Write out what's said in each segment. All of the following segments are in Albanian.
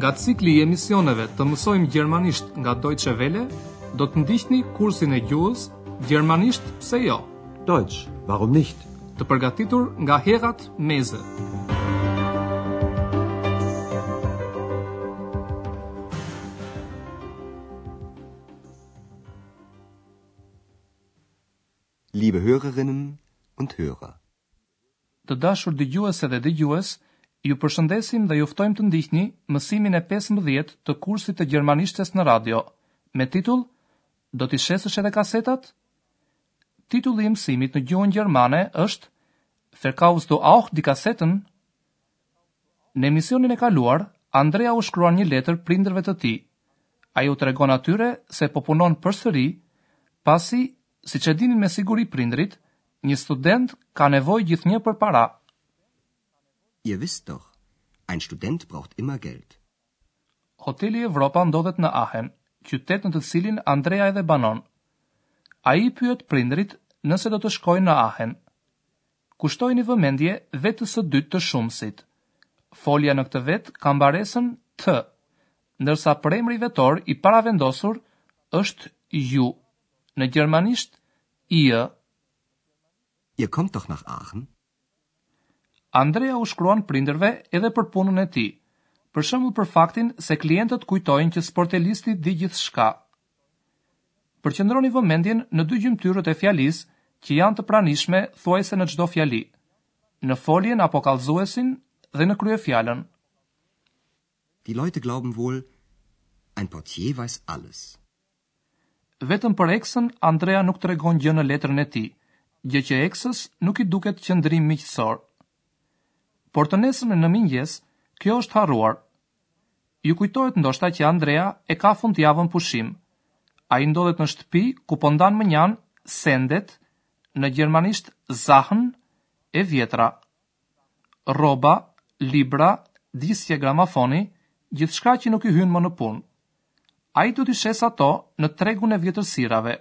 Nga cikli i emisioneve të mësojmë gjermanisht nga Deutsche Welle, do të ndiqni kursin e gjuhës Gjermanisht pse jo? Deutsch, warum nicht? Të përgatitur nga Herrad Meese. Liebe Hörerinnen und Hörer. Të dashur dëgjuese dhe dëgjues, ju përshëndesim dhe ju ftojmë të ndiqni mësimin e pesëmbëdhjetë të kursit të gjermanishtes në radio, me titull Do t'i shesësh edhe kasetat? Titulli i mësimit në gjuhën gjermane është Verkaufst du auch die Kassetten? Në emisionin e kaluar, Andrea u shkruan një letër prindërve të tij. Ai u tregon atyre se po punon përsëri, pasi, siç e dinin me siguri prindërit, një student ka nevojë gjithnjë për para. Ihr wisst doch, ein Student braucht immer Geld. Hoteli Evropa ndodhet në Aachen, qytet në të cilin Andrea edhe banon. Ai i pyet prindërit nëse do të shkojnë në Aachen. Kushtojini vëmendje vetës së dytë të shumësit. Folja në këtë vetë ka mbaresën t, ndërsa përemri vetor i paravendosur është ju, në gjermanisht ihr. Ihr kommt doch nach Aachen? Andrea u shkruan prindërve edhe për punën e tij, për shembull për faktin se klientët kujtojnë që sportelisti di gjithçka. Përqendroni vëmendjen në dy gjymtyrët e fjalisë që janë të pranishme thuajse në çdo fjali, në foljen apo kallëzuesin dhe në kryefjalën. Die Leute glauben wohl, ein Portier weiß alles. Vetëm për Eksën Andrea nuk tregon gjë në letrën e tij, gjë që Eksës nuk i duket qëndrim miqësor. Por të nesërmen në mëngjes, kjo është harruar, Ju kujtohet ndoshta që Andrea e ka fundjavën pushim. Ai ndodhet në shtëpi ku po ndan mënjanë sendet, në gjermanisht Sachen, e vjetra. Rroba, libra, disqe gramafoni, gjithçka që nuk i hyn më në punë. Ai do t'i shesë ato në tregun e vjetërsirave,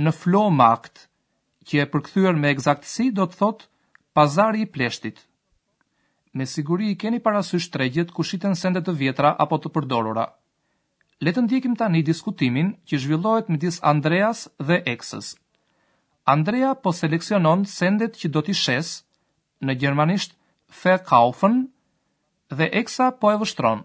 në Flohmarkt, që e përkthyer me ekzaktësi do të thotë pazari i pleshtit. Me siguri i keni parasysh tregjet ku shiten sende të vjetra apo të përdorura. Le të ndjekim tani diskutimin që zhvillohet midis Andreas dhe Eksës. Andrea po seleksionon sendet që do t'i shesë, në gjermanisht verkaufen, dhe Eksa po e vështron,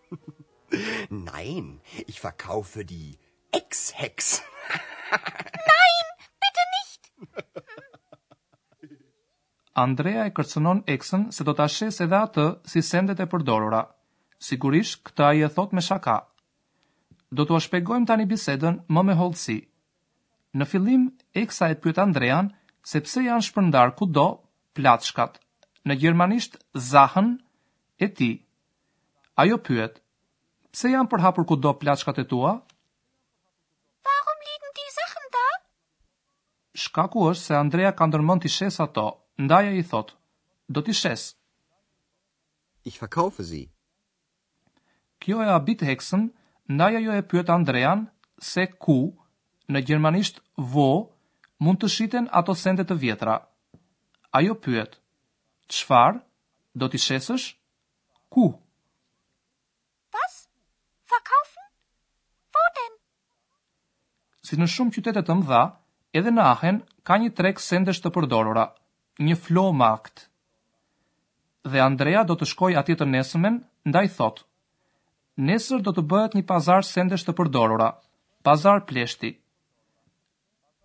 Nein, ich verkaufe die Ex-Hex. Nein, bitte nicht. Andrea e kërcënon eksën se do ta shes edhe atë si sendet e përdorura. Sigurisht, këtë ai e thot me shaka. Do t'ua shpjegojmë tani bisedën më me hollësi. Në fillim, eksa e pyet Andrean se pse janë shpërndarë kudo plaçkat, në gjermanisht Sachen e tij, Ajo pyet, Pse janë përhapur kudo plaçkat e tua? Warum liegen die Sachen da? Shkaku është se Andrea ka ndër mend t'i shesë ato, ndaj ai i thotë, Do t'i shes. Ich verkaufe sie. Kjo e habit eksën, ndaj ajo e pyet Andrean se ku, në gjermanisht wo, mund të shiten ato sende të vjetra. Ajo pyet, Çfarë, do t'i shesësh? Ku? Was? Verkaufen? Wo denn? Si në shumë qytete të mëdha, edhe në Aachen ka një treg sendesh të përdorura, një Flohmarkt. Dhe Andrea do të shkojë atje të nesërmen, ndaj thotë, Nesër do të bëhet një pazar sendesh të përdorura, pazar pleshti.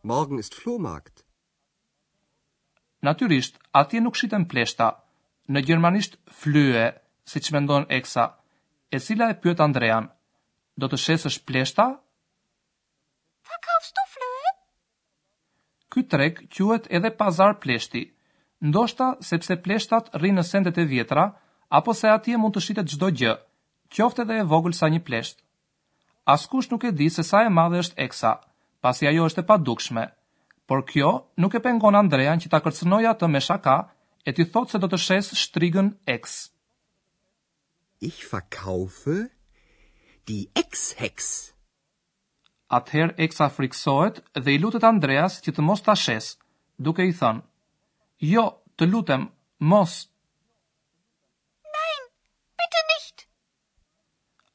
Morgen ist Flohmarkt. Natyrisht, atje nuk shiten pleshta, në gjermanisht Flöhe, siç mendon Eksa, e cila e pyet Andrean, Do të shesësh pleshta? Verkaufst du Flöhe? Ky treg quhet edhe pazar pleshti, ndoshta sepse pleshtat rrinë në sendet e vjetra apo se atje mund të shitet çdo gjë, qoftë edhe e vogël sa një plesht. Askush nuk e di se sa e madhe është Eksa, pasi ajo është e padukshme. Por kjo nuk e pengon Andrean që ta kërcënojë atë me shaka e t'i thotë se do të shesë shtrigën Eks. Ich verkaufe die Ex-Hex. Atëherë Eksa frikësohet dhe i lutet Andreas që të mos ta shesë, duke i thënë, Jo, të lutem, mos! Nein, bitte nicht!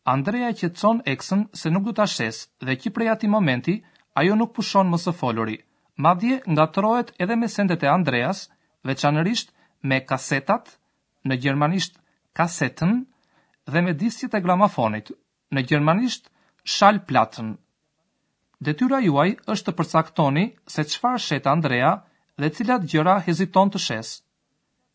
Andrea e qetëson eksën se nuk do ta shesë dhe që prej atij momenti ajo nuk pushon më së foluri. Madje ngatërrohet edhe me sendet e Andreas, veçanërisht me kasetat, në gjermanisht Kassetten, dhe me disqet e gramafonit, në gjermanisht Schallplatten. Detyra juaj është të përcaktoni se çfarë shet Andrea dhe cilat gjëra heziton të shesë.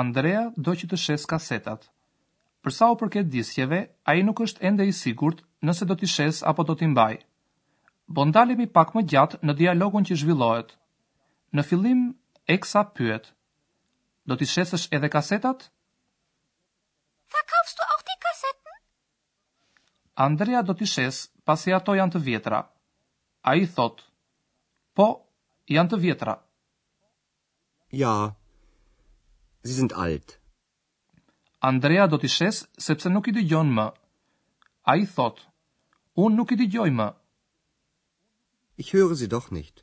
Andrea do që të shesë kasetat. Për sa u përket disqeve, ai nuk është ende i sigurt nëse do t'i shesë apo do t'i mbajë. Po ndalemi pak më gjatë në dialogun që zhvillohet. Në fillim, Eksa pyet, Do t'i shesësh edhe kasetat? Andrea do t'i shesë pasi ato janë të vjetra. Ai thotë, Po, janë të vjetra. Ja, sie sind alt. Andrea do t'i shesë sepse nuk i dëgjon më. Ai thotë, Unë nuk i dëgjoj më. Ich höre sie doch nicht.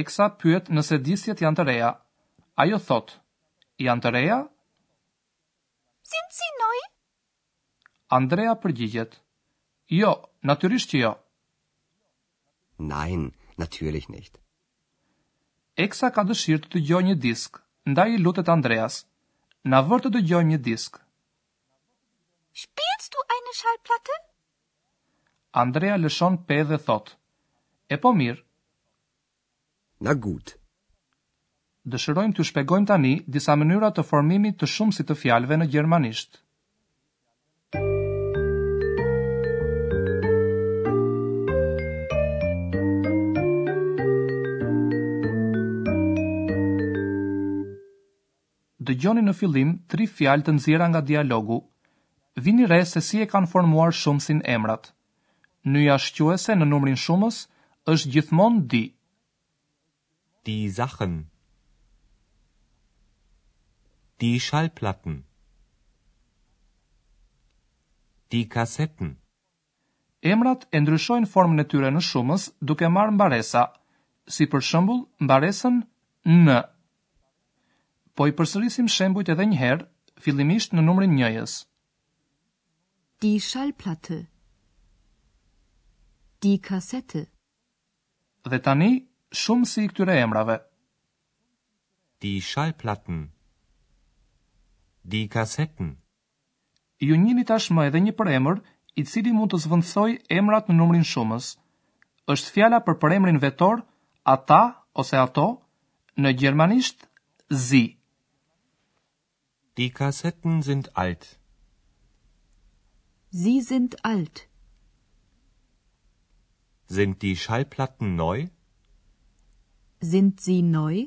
Eksa pyet nëse disqet janë të reja. Ajo thotë, Janë të reja? Sind sie neu? Andrea përgjigjet, Jo, natyrisht që jo. Nein, natürlich nicht. Eksa ka dëshirë të dëgjojë një disk, ndaj i lutet Andreas, Na vër të dëgjojmë një disk. Spielst du eine Schallplatte? Andrea lëshon pe dhe thotë, E po mirë. Na gut. Dëshirojmë t'ju shpegojmë tani disa mënyra të formimit të shumësit të fjalëve në gjermanisht. Dëgjoni në fillim tri fjalë të nxjerra nga dialogu. Vini re se si e kanë formuar shumësin emrat. Nyja shquese në numrin shumës është gjithmonë die. Die Sachen Die Schallplatten Die Kassetten. Emrat e ndryshojnë formën e tyre në shumës duke marrë mbaresa, si për shembull mbaresën n. Po i përsërisim shembujt edhe një herë, fillimisht në numrin njëjës. Die Schallplatte. Die Kassette. Dhe tani, shumësi i këtyre emrave. Die Schallplatten. Die Kassetten. Ju njihni tashmë edhe një përemër, i cili mund të zvendësojë emrat në numrin shumës. Është fjala për përemrin vetor ata ose ato, në gjermanisht sie. Die Kassetten sind alt. Sie sind alt. Sind die Schallplatten neu? Sind sie neu?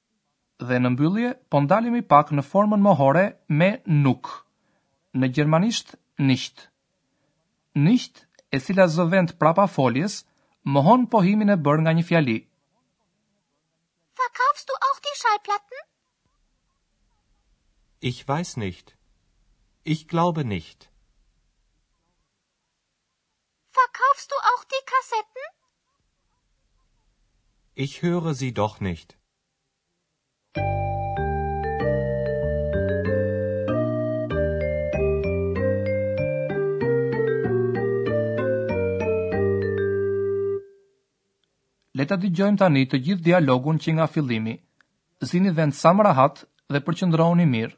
Dhe në mbyllje po ndalemi pak në formën mohore me nuk. Në gjermanisht nicht. Nicht, e cila zë vend prapa foljes, mohon pohimin e bërë nga një fjali. Verkaufst du auch die Schallplatten? Ich weiß nicht. Ich glaube nicht. Verkaufst du auch die Kassetten? Ich höre sie doch nicht. Le ta dëgjojmë tani të gjithë dialogun që nga fillimi. Zini vend sa më rahat dhe përqëndrohuni mirë.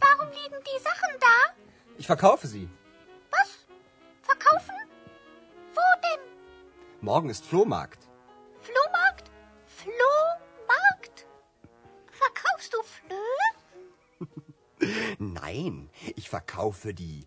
Warum liegen die Sachen da? Ich verkaufe sie. Was? Verkaufen? Wo denn? Morgen ist Flohmarkt. Flohmarkt? Flohmarkt? Verkaufst du Flöhe? Nein, ich verkaufe die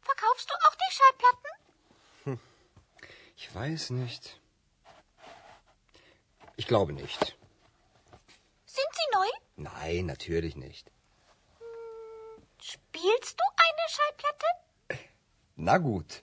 Verkaufst du auch die Schallplatten? Hm, ich weiß nicht. Ich glaube nicht. Sind sie neu? Nein, natürlich nicht. Hm, spielst du eine Schallplatte? Na gut.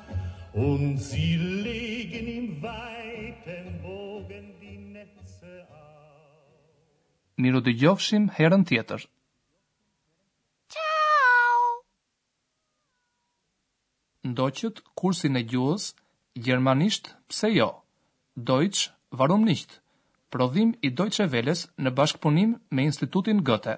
Mirë u dëgjofshim herën tjetër. Ciao! Ndoqët kursin e gjuhës gjermanisht pse jo? Deutsch warum nicht? Prodhim i Deutsche Welles në bashkëpunim me Institutin Goethe.